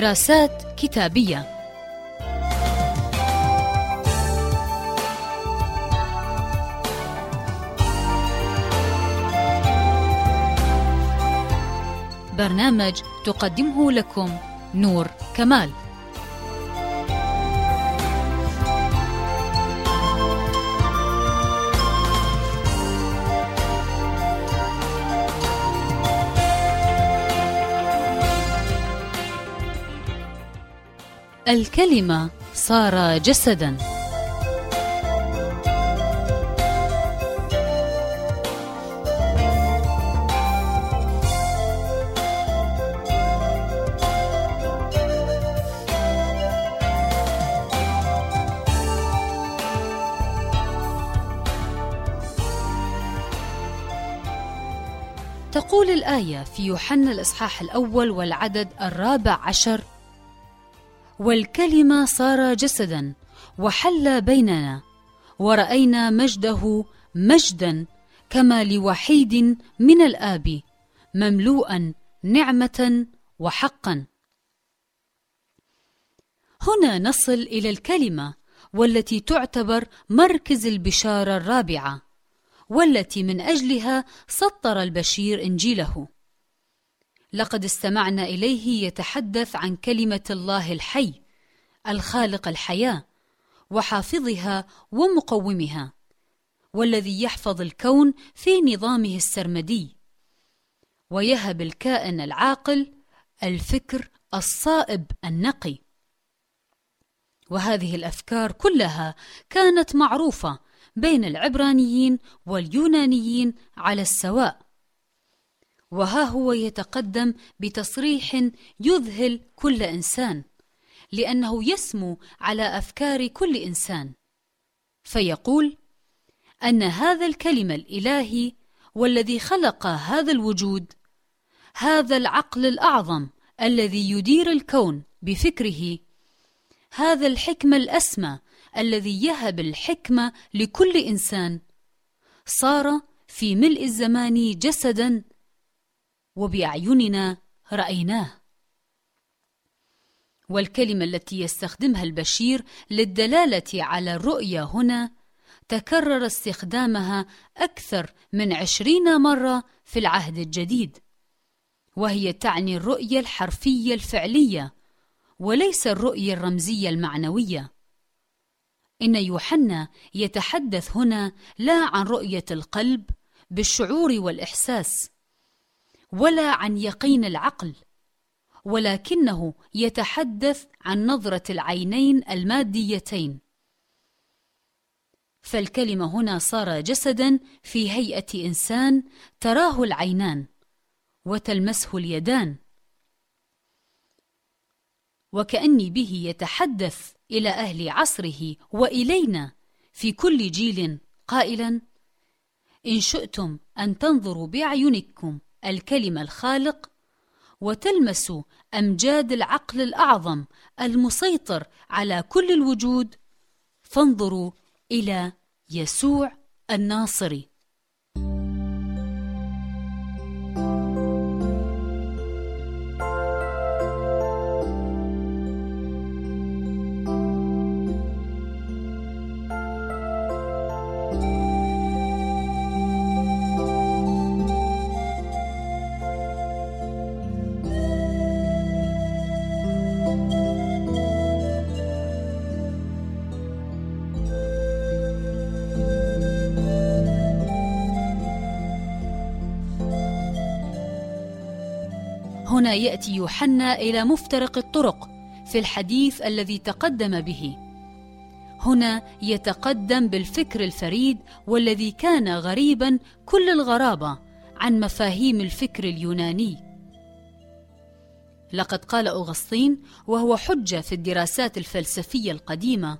دراسات كتابية. برنامج تقدمه لكم نور كمال. الكلمة صار جسدا. تقول الآية في يوحنا الإصحاح الأول والعدد الرابع عشر. والكلمة صار جسدا وحل بيننا ورأينا مجده مجدا كما لوحيد من الآب مملوءا نعمة وحقا. هنا نصل إلى الكلمة والتي تعتبر مركز البشارة الرابعة والتي من أجلها سطر البشير إنجيله. لقد استمعنا إليه يتحدث عن كلمة الله الحي الخالق الحياة وحافظها ومقومها والذي يحفظ الكون في نظامه السرمدي. ويهب الكائن العاقل الفكر الصائب النقي. وهذه الأفكار كلها كانت معروفة بين العبرانيين واليونانيين على السواء. وها هو يتقدم بتصريح يذهل كل إنسان لأنه يسمو على أفكار كل إنسان. فيقول أن هذا الكلمة الإلهي والذي خلق هذا الوجود هذا العقل الأعظم الذي يدير الكون بفكره هذا الحكمه الأسمى الذي يهب الحكمه لكل إنسان صار في ملء الزمان جسدا وبأعيننا رأيناه. والكلمة التي يستخدمها البشير للدلالة على الرؤية هنا تكرر استخدامها أكثر من عشرين مرة في العهد الجديد وهي تعني الرؤية الحرفية الفعلية وليس الرؤية الرمزية المعنوية. إن يوحنا يتحدث هنا لا عن رؤية القلب بالشعور والإحساس ولا عن يقين العقل ولكنه يتحدث عن نظرة العينين الماديتين. فالكلمة هنا صار جسدا في هيئة إنسان تراه العينان وتلمسه اليدان. وكأني به يتحدث إلى أهل عصره وإلينا في كل جيل قائلا إن شئتم أن تنظروا باعينكم الكلمة الخالق وتلمس أمجاد العقل الأعظم المسيطر على كل الوجود. فانظروا إلى يسوع الناصري. هنا يأتي يوحنا إلى مفترق الطرق في الحديث الذي تقدم به. هنا يتقدم بالفكر الفريد والذي كان غريبا كل الغرابة عن مفاهيم الفكر اليوناني. لقد قال أغسطين وهو حجة في الدراسات الفلسفية القديمة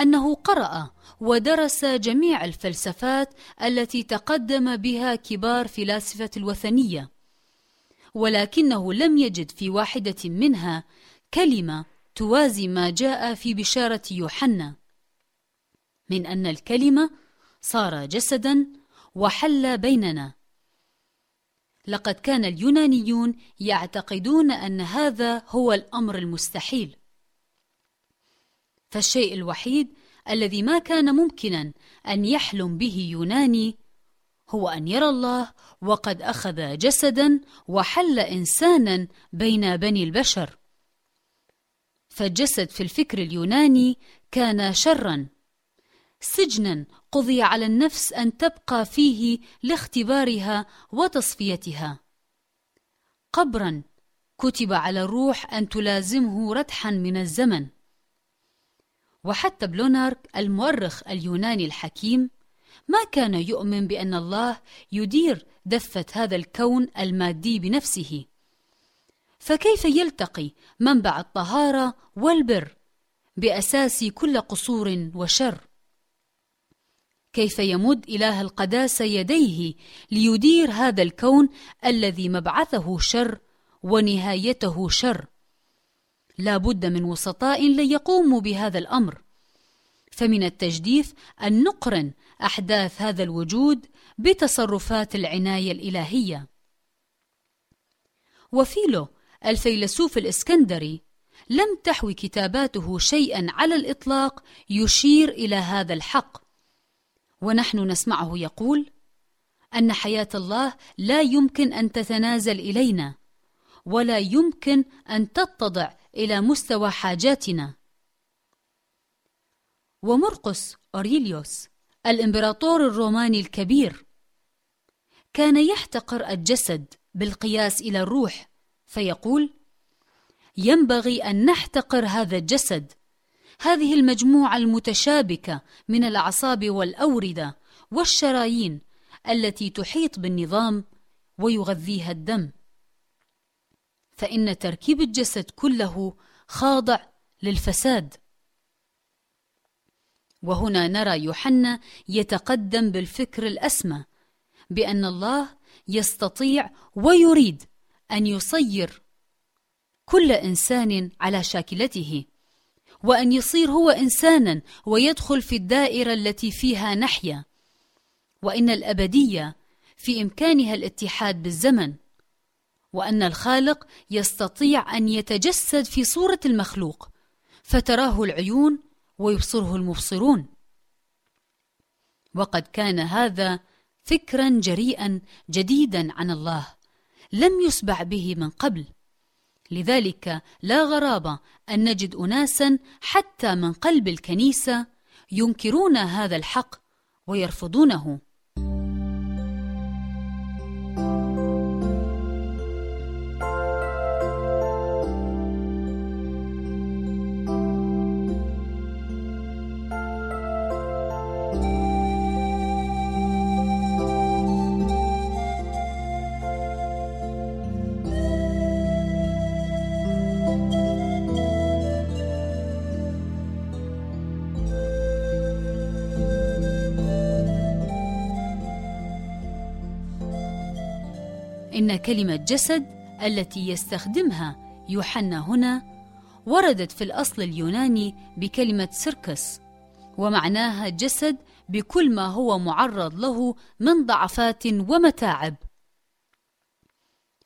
أنه قرأ ودرس جميع الفلسفات التي تقدم بها كبار فلاسفة الوثنية. ولكنه لم يجد في واحدة منها كلمة توازي ما جاء في بشارة يوحنا. من أن الكلمة صار جسدا وحل بيننا. لقد كان اليونانيون يعتقدون أن هذا هو الأمر المستحيل. فالشيء الوحيد الذي ما كان ممكنا أن يحلم به يوناني هو أن يرى الله وقد أخذ جسدا وحل إنسانا بين بني البشر. فالجسد في الفكر اليوناني كان شرا. سجنا قضي على النفس أن تبقى فيه لاختبارها وتصفيتها. قبرا كتب على الروح أن تلازمه ردحا من الزمن. وحتى بلونارك المؤرخ اليوناني الحكيم ما كان يؤمن بأن الله يدير دفة هذا الكون المادي بنفسه. فكيف يلتقي منبع الطهارة والبر بأساس كل قصور وشر؟ كيف يمد إله القداسة يديه ليدير هذا الكون الذي مبعثه شر ونهايته شر؟ لا بد من وسطاء ليقوموا بهذا الأمر. فمن التجديف أن نقرن أحداث هذا الوجود بتصرفات العناية الإلهية. وفيلو الفيلسوف الإسكندري لم تحوي كتاباته شيئا على الإطلاق يشير إلى هذا الحق. ونحن نسمعه يقول أن حياة الله لا يمكن أن تتنازل إلينا ولا يمكن أن تتضع إلى مستوى حاجاتنا. ومرقس أوريليوس الإمبراطور الروماني الكبير. كان يحتقر الجسد بالقياس إلى الروح فيقول ينبغي أن نحتقر هذا الجسد. هذه المجموعة المتشابكة من الأعصاب والأوردة والشرايين التي تحيط بالنظام ويغذيها الدم. فإن تركيب الجسد كله خاضع للفساد. وهنا نرى يوحنا يتقدم بالفكر الأسمى بأن الله يستطيع ويريد أن يصير كل إنسان على شاكلته وأن يصير هو إنسانا ويدخل في الدائرة التي فيها نحيا وإن الأبدية في إمكانها الاتحاد بالزمن وأن الخالق يستطيع أن يتجسد في صورة المخلوق فتراه العيون ويبصره المبصرون. وقد كان هذا فكرا جريئا جديدا عن الله لم يسبع به من قبل. لذلك لا غرابة أن نجد اناسا حتى من قلب الكنيسة ينكرون هذا الحق ويرفضونه. كلمة جسد التي يستخدمها يوحنا هنا وردت في الأصل اليوناني بكلمة سيركس ومعناها جسد بكل ما هو معرض له من ضعفات ومتاعب.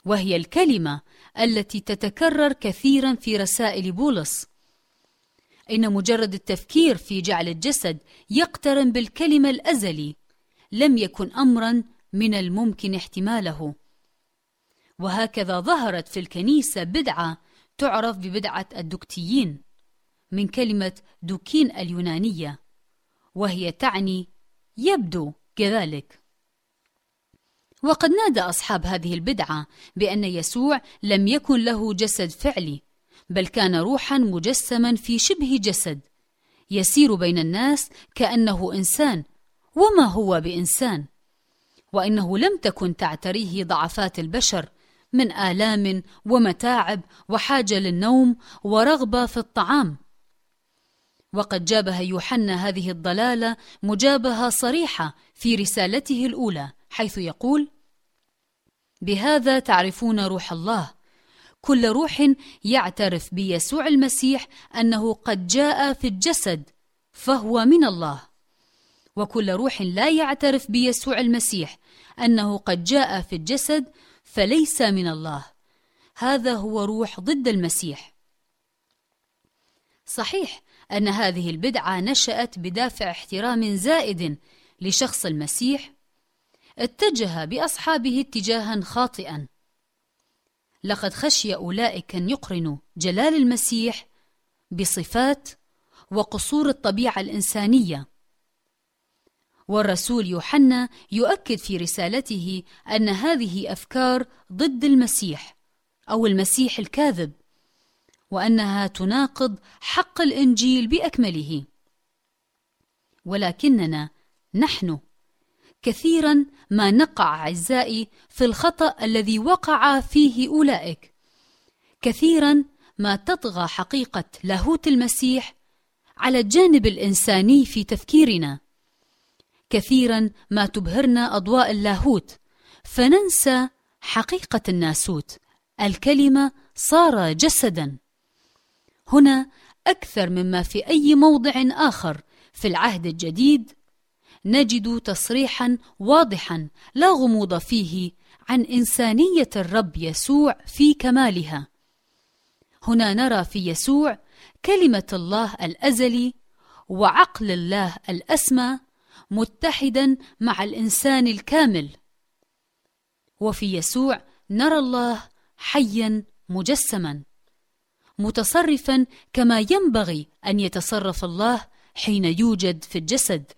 وهي الكلمة التي تتكرر كثيرا في رسائل بولس. إن مجرد التفكير في جعل الجسد يقترن بالكلمة الأزلي لم يكن أمرا من الممكن احتماله. وهكذا ظهرت في الكنيسة بدعة تعرف ببدعة الدكتيين من كلمة دوكين اليونانية وهي تعني يبدو كذلك. وقد نادى أصحاب هذه البدعة بأن يسوع لم يكن له جسد فعلي بل كان روحا مجسما في شبه جسد يسير بين الناس كأنه إنسان وما هو بإنسان؟ وإنه لم تكن تعتريه ضعفات البشر من آلام ومتاعب وحاجة للنوم ورغبة في الطعام. وقد جابه يوحنا هذه الضلالة مجابهه صريحة في رسالته الأولى حيث يقول بهذا تعرفون روح الله. كل روح يعترف بيسوع المسيح أنه قد جاء في الجسد فهو من الله. وكل روح لا يعترف بيسوع المسيح أنه قد جاء في الجسد فليس من الله. هذا هو روح ضد المسيح. صحيح أن هذه البدعة نشأت بدافع احترام زائد لشخص المسيح اتجه بأصحابه اتجاها خاطئا. لقد خشي أولئك أن يقرنوا جلال المسيح بصفات وقصور الطبيعة الإنسانية. والرسول يوحنا يؤكد في رسالته أن هذه أفكار ضد المسيح أو المسيح الكاذب وأنها تناقض حق الإنجيل بأكمله. ولكننا نحن كثيرا ما نقع أعزائي في الخطأ الذي وقع فيه أولئك. كثيرا ما تطغى حقيقة لاهوت المسيح على الجانب الإنساني في تفكيرنا. كثيرا ما تبهرنا أضواء اللاهوت. فننسى حقيقة الناسوت. الكلمة صار جسدا. هنا أكثر مما في أي موضع آخر في العهد الجديد نجد تصريحا واضحا لا غموض فيه عن إنسانية الرب يسوع في كمالها. هنا نرى في يسوع كلمة الله الأزلي وعقل الله الأسمى متحدا مع الإنسان الكامل. وفي يسوع نرى الله حيا مجسما متصرفا كما ينبغي أن يتصرف الله حين يوجد في الجسد.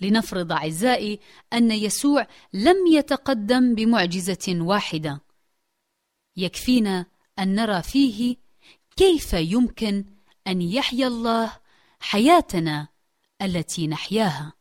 لنفرض أعزائي أن يسوع لم يتقدم بمعجزة واحدة. يكفينا أن نرى فيه كيف يمكن أن يحيا الله حياتنا التي نحياها.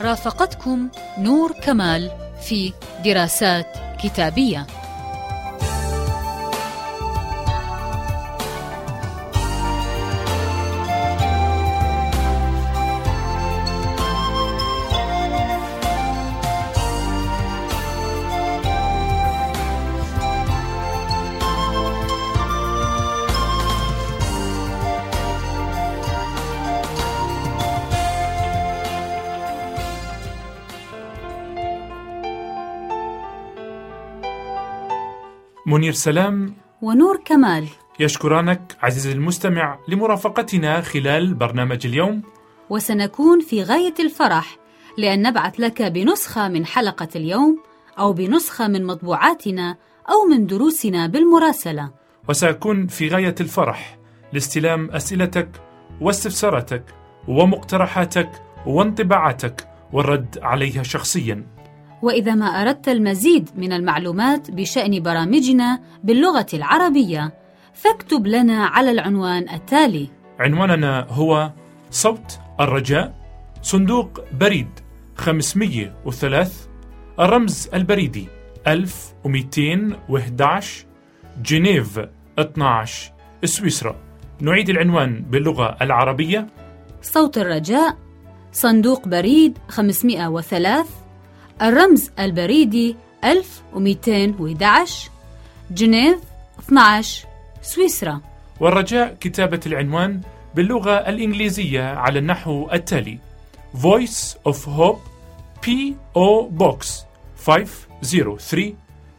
رافقتكم نور كمال في دراسات كتابية. منير سلام ونور كمال. يشكرانك عزيزي المستمع لمرافقتنا خلال برنامج اليوم. وسنكون في غاية الفرح لأن نبعث لك بنسخة من حلقة اليوم أو بنسخة من مطبوعاتنا أو من دروسنا بالمراسلة. وسأكون في غاية الفرح لاستلام أسئلتك واستفساراتك ومقترحاتك وانطباعاتك والرد عليها شخصياً. وإذا ما أردت المزيد من المعلومات بشأن برامجنا باللغة العربية فاكتب لنا على العنوان التالي. عنواننا هو صوت الرجاء صندوق بريد 503 الرمز البريدي 1211 جنيف 12 سويسرا. نعيد العنوان باللغة العربية. صوت الرجاء صندوق بريد 503 الرمز البريدي 1211 جنيف 12 سويسرا. والرجاء كتابة العنوان باللغة الإنجليزية على النحو التالي. Voice of Hope P.O. Box 503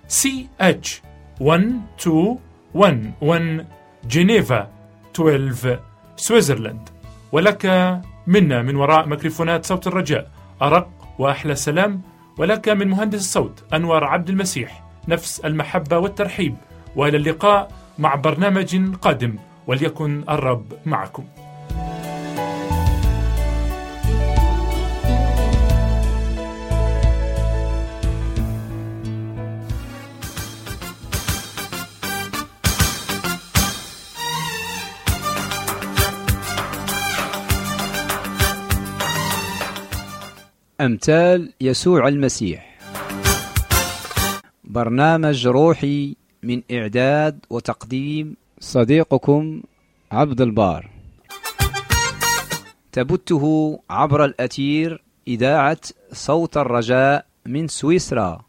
CH 1211 جنيفا 12 سويسرلاند ولك منا من وراء ميكروفونات صوت الرجاء. أرق وأحلى سلام. ولك من مهندس الصوت أنور عبد المسيح نفس المحبة والترحيب وإلى اللقاء مع برنامج قادم وليكن الرب معكم. أمثال يسوع المسيح. برنامج روحي من إعداد وتقديم صديقكم عبد البار. تبته عبر الأثير إذاعة صوت الرجاء من سويسرا.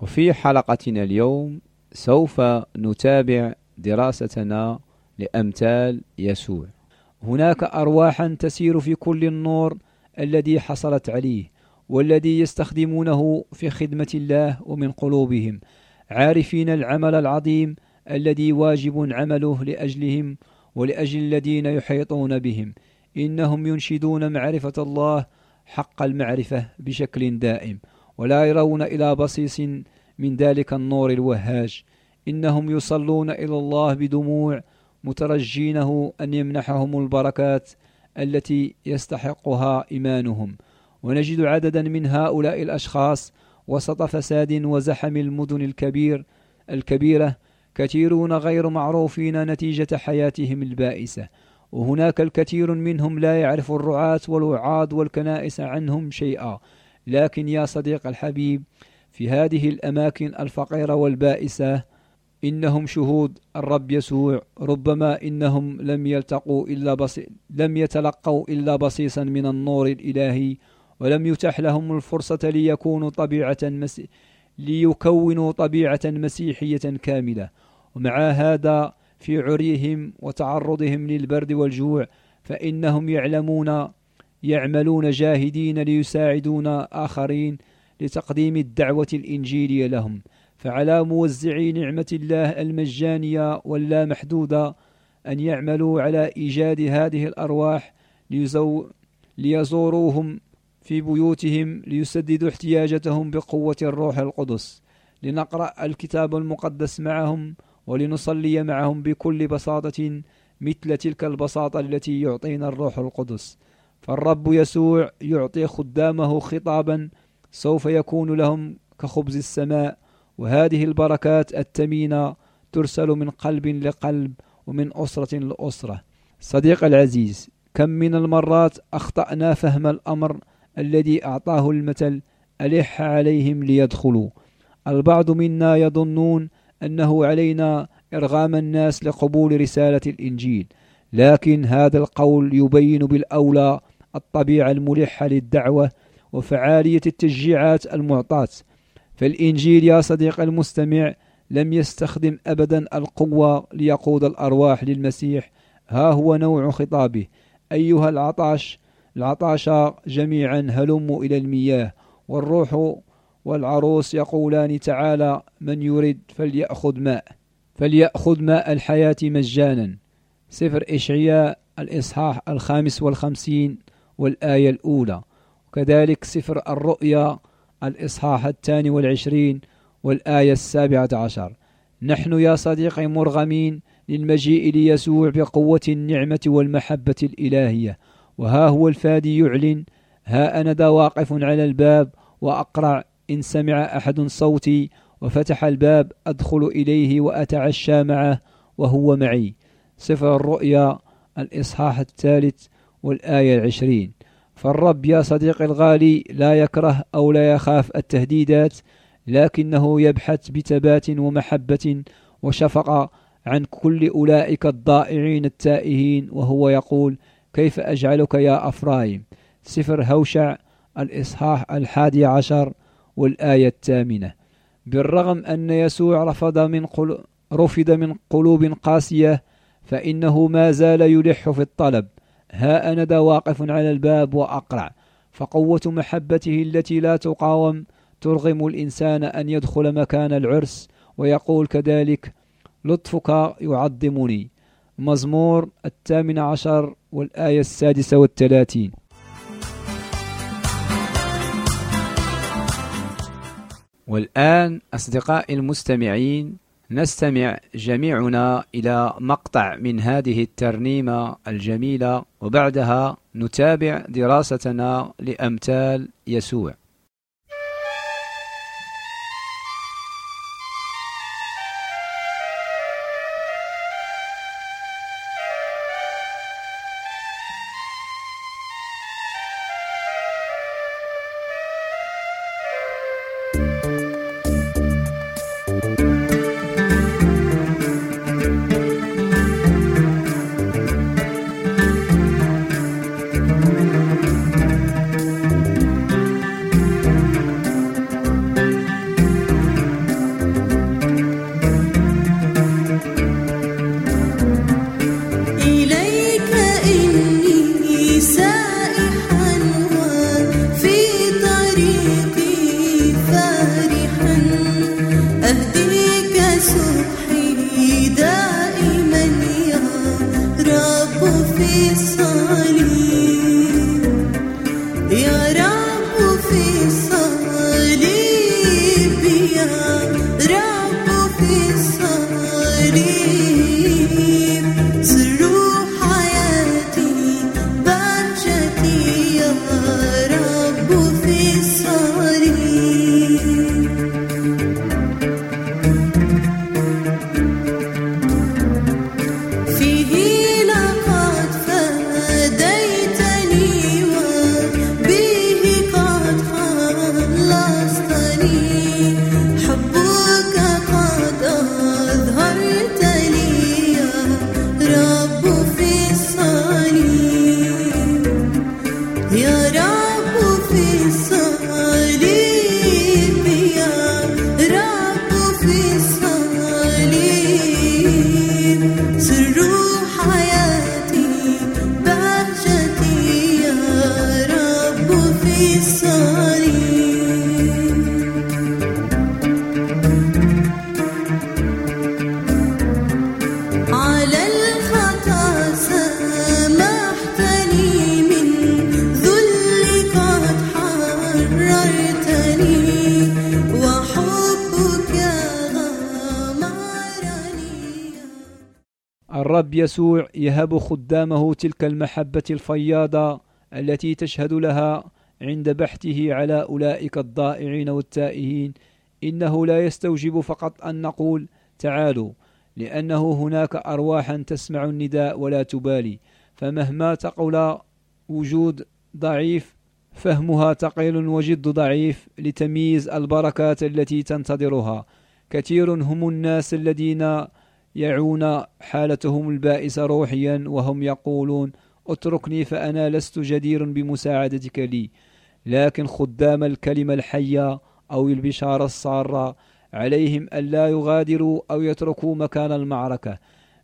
وفي حلقتنا اليوم سوف نتابع دراستنا لأمثال يسوع. هناك أرواحا تسير في كل النور الذي حصلت عليه والذي يستخدمونه في خدمة الله ومن قلوبهم عارفين العمل العظيم الذي واجب عمله لأجلهم ولأجل الذين يحيطون بهم إنهم ينشدون معرفة الله حق المعرفة بشكل دائم ولا يرون إلى بصيص من ذلك النور الوهاج إنهم يصلون إلى الله بدموع مترجينه أن يمنحهم البركات التي يستحقها إيمانهم. ونجد عددا من هؤلاء الأشخاص وسط فساد وزحم المدن الكبير الكبيرة كثيرون غير معروفين نتيجة حياتهم البائسة. وهناك الكثير منهم لا يعرف الرعاة والوعاظ والكنائس عنهم شيئا. لكن يا صديق الحبيب في هذه الأماكن الفقيرة والبائسة إنهم شهود الرب يسوع. ربما إنهم لم يلتقوا إلا بص... لم يتلقوا إلا بصيصا من النور الإلهي ولم يتح لهم الفرصة ليكونوا طبيعة مس... ليكونوا طبيعة مسيحية كاملة. ومع هذا في عريهم وتعرضهم للبرد والجوع فإنهم يعلمون يعملون جاهدين ليساعدون آخرين لتقديم الدعوة الإنجيلية لهم. فعلى موزعي نعمة الله المجانية واللامحدودة أن يعملوا على إيجاد هذه الأرواح ليزو ليزوروهم في بيوتهم ليسددوا احتياجاتهم بقوة الروح القدس. لنقرأ الكتاب المقدس معهم ولنصلي معهم بكل بساطة مثل تلك البساطة التي يعطينا الروح القدس. فالرب يسوع يعطي خدامه خطابا سوف يكون لهم كخبز السماء وهذه البركات التمينة ترسل من قلب لقلب ومن أسرة لأسرة. صديق العزيز كم من المرات أخطأنا فهم الأمر الذي أعطاه المثل ألح عليهم ليدخلوا. البعض منا يظنون أنه علينا إرغام الناس لقبول رسالة الإنجيل لكن هذا القول يبين بالأولى الطبيعة الملحة للدعوة وفعالية التشجيعات المعطاة. فالإنجيل يا صديق المستمع لم يستخدم أبدا القوة ليقود الأرواح للمسيح. ها هو نوع خطابه. أيها العطاش العطاشة جميعا هلموا إلى المياه والروح والعروس يقولان تعالى من يريد فليأخذ ماء. فليأخذ ماء الحياة مجانا. سفر إشعياء الإصحاح الخامس والخمسين والآية الأولى. وكذلك سفر الرؤيا الإصحاح الثاني والعشرين والآية السابعة عشر. نحن يا صديقي مرغمين للمجيء ليسوع بقوة النعمة والمحبة الإلهية. وها هو الفادي يعلن ها أنا ذا واقف على الباب وأقرع إن سمع أحد صوتي وفتح الباب أدخل إليه وأتعشى معه وهو معي. سفر الرؤيا الإصحاح الثالث والآية العشرين. فالرب يا صديقي الغالي لا يكره أو لا يخاف التهديدات لكنه يبحث بثبات ومحبة وشفقة عن كل أولئك الضائعين التائهين وهو يقول كيف أجعلك يا أفرايم؟ سفر هوشع الإصحاح الحادي عشر والآية الثامنة. بالرغم أن يسوع رفض من قل... رفض من قلوب قاسية فإنه ما زال يلح في الطلب. ها أنا ذا واقف على الباب وأقرع فقوة محبته التي لا تقاوم ترغم الإنسان أن يدخل مكان العرس ويقول كذلك لطفك يعظمني. مزمور الثامن عشر والآية السادسة والثلاثين. والآن أصدقائي المستمعين نستمع جميعنا إلى مقطع من هذه الترنيمة الجميلة وبعدها نتابع دراستنا لأمثال يسوع. الرب يسوع يهب خدامه تلك المحبة الفياضة التي تشهد لها عند بحثه على أولئك الضائعين والتائهين. إنه لا يستوجب فقط أن نقول تعالوا لأنه هناك أرواحا تسمع النداء ولا تبالي. فمهما تقول وجود ضعيف فهمها ثقيل وجد ضعيف لتمييز البركات التي تنتظرها. كثير هم الناس الذين يعون حالتهم البائسة روحيا وهم يقولون اتركني فأنا لست جدير بمساعدتك لي لكن خدام الكلمة الحية أو البشارة السارة عليهم ألا يغادروا أو يتركوا مكان المعركة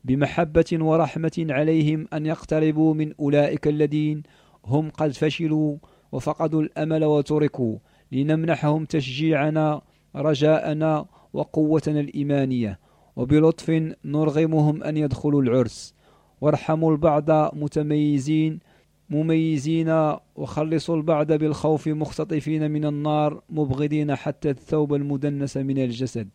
بمحبة ورحمة عليهم أن يقتربوا من أولئك الذين هم قد فشلوا وفقدوا الأمل وتركوا لنمنحهم تشجيعنا رجاءنا وقوتنا الإيمانية. وبلطف نرغمهم أن يدخلوا العرس. وارحموا البعض متميزين مميزين وخلصوا البعض بالخوف مختطفين من النار مبغضين حتى الثوب المدنس من الجسد.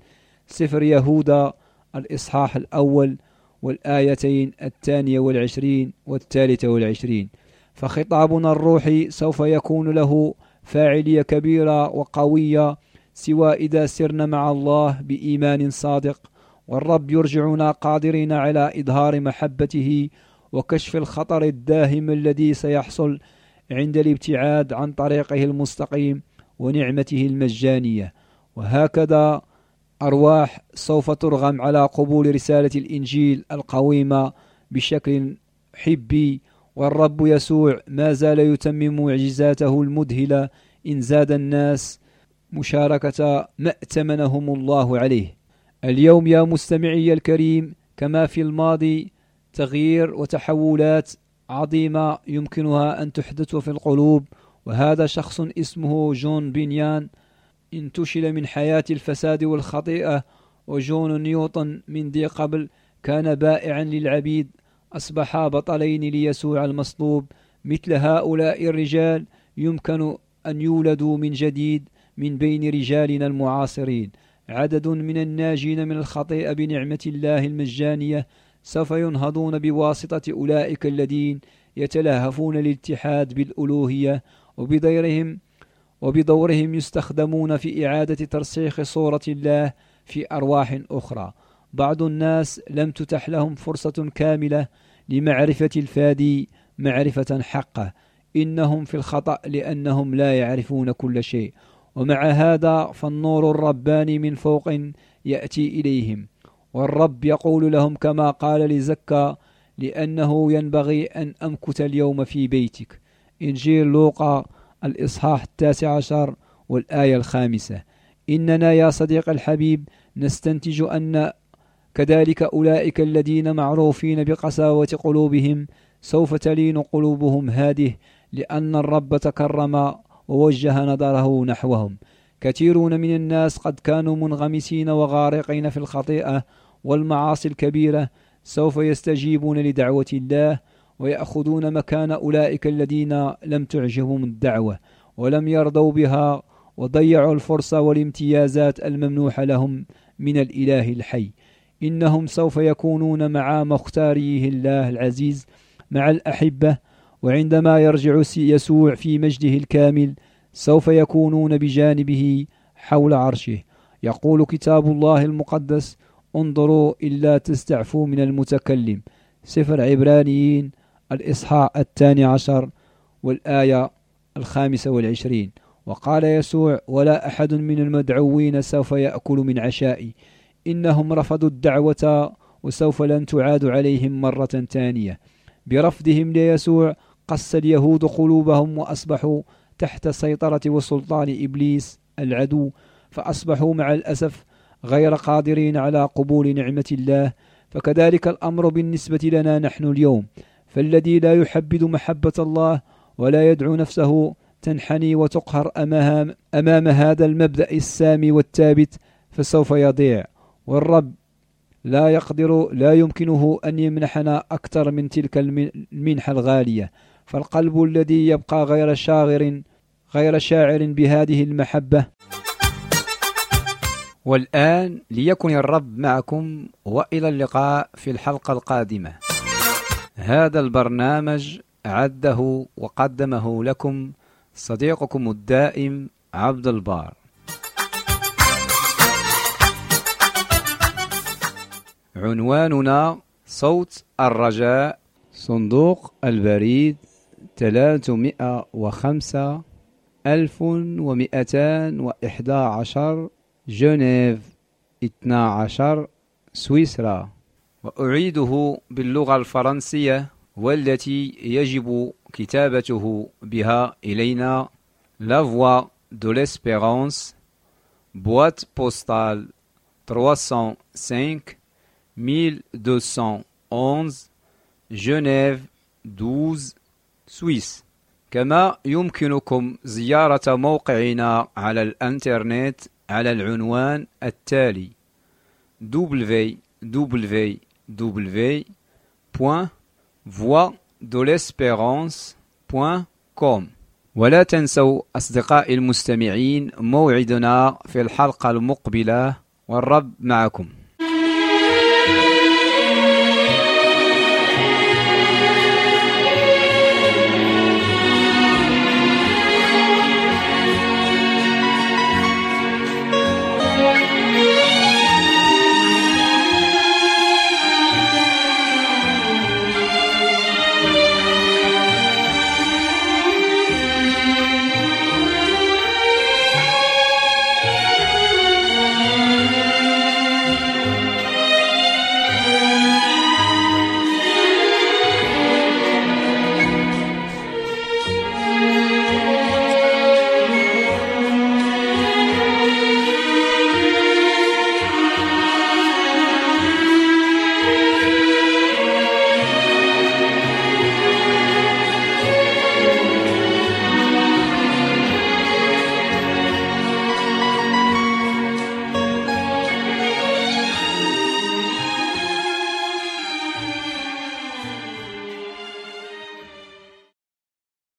سفر يهوذا الإصحاح الأول والآيتين الثانية والعشرين والثالثة والعشرين. فخطابنا الروحي سوف يكون له فاعلية كبيرة وقوية سوى إذا سرنا مع الله بإيمان صادق. والرب يرجعنا قادرين على إظهار محبته وكشف الخطر الداهم الذي سيحصل عند الابتعاد عن طريقه المستقيم ونعمته المجانية. وهكذا أرواح سوف ترغم على قبول رسالة الإنجيل القويمة بشكل حبي. والرب يسوع ما زال يتمم معجزاته المذهلة إن زاد الناس مشاركة ما ائتمنهم الله عليه. اليوم يا مستمعي الكريم كما في الماضي تغيير وتحولات عظيمة يمكنها أن تحدث في القلوب وهذا شخص اسمه جون بينيان انتشل من حياة الفساد والخطيئة وجون نيوتن من ذي قبل كان بائعا للعبيد أصبحا بطلين ليسوع المصلوب. مثل هؤلاء الرجال يمكن أن يولدوا من جديد من بين رجالنا المعاصرين. عدد من الناجين من الخطيئة بنعمة الله المجانية سوف ينهضون بواسطة أولئك الذين يتلهفون الاتحاد بالألوهية وبدورهم وبدورهم يستخدمون في إعادة ترسيخ صورة الله في أرواح أخرى. بعض الناس لم تتح لهم فرصة كاملة لمعرفة الفادي معرفة حقه. إنهم في الخطأ لأنهم لا يعرفون كل شيء. ومع هذا فالنور الرباني من فوق يأتي إليهم. والرب يقول لهم كما قال لزكا لأنه ينبغي أن أمكث اليوم في بيتك. إنجيل لوقا الإصحاح التاسع عشر والآية الخامسة. إننا يا صديق الحبيب نستنتج أن كذلك أولئك الذين معروفين بقساوة قلوبهم سوف تلين قلوبهم هذه لأن الرب تكرم ووجه نظره نحوهم. كثيرون من الناس قد كانوا منغمسين وغارقين في الخطيئة والمعاصي الكبيرة سوف يستجيبون لدعوة الله ويأخذون مكان أولئك الذين لم تعجبهم الدعوة ولم يرضوا بها وضيعوا الفرصة والامتيازات الممنوحة لهم من الإله الحي. إنهم سوف يكونون مع مختاريه الله العزيز مع الأحبة وعندما يرجع يسوع في مجده الكامل سوف يكونون بجانبه حول عرشه. يقول كتاب الله المقدس انظروا إلا تستعفوا من المتكلم. سفر عبرانيين الإصحاح الثاني عشر والآية الخامسة والعشرين. وقال يسوع ولا أحد من المدعوين سوف يأكل من عشائي. إنهم رفضوا الدعوة وسوف لن تعاد عليهم مرة ثانية. برفضهم ليسوع قس اليهود قلوبهم وأصبحوا تحت سيطرة وسلطان إبليس العدو فأصبحوا مع الأسف غير قادرين على قبول نعمة الله فكذلك الأمر بالنسبة لنا نحن اليوم فالذي لا يحبذ محبة الله ولا يدعو نفسه تنحني وتقهر أمام هذا المبدأ السامي والثابت فسوف يضيع والرب لا يقدر لا يمكنه أن يمنحنا أكثر من تلك المنحة الغالية. فالقلب الذي يبقى غير شاغر غير شاعر بهذه المحبة. والآن ليكن الرب معكم وإلى اللقاء في الحلقة القادمة. هذا البرنامج أعده وقدمه لكم صديقكم الدائم عبد البار. عنواننا صوت الرجاء صندوق البريد 305 1211 جنيف 12 سويسرا. وأعيده باللغة الفرنسية والتي يجب كتابته بها إلينا. La Voix de l'Espérance boîte postale 305 1211 جنيف 12 سويس. كما يمكنكم زيارة موقعنا على الانترنت على العنوان التالي www.voixdelespérance.com ولا تنسوا أصدقائي المستمعين موعدنا في الحلقة المقبلة والرب معكم.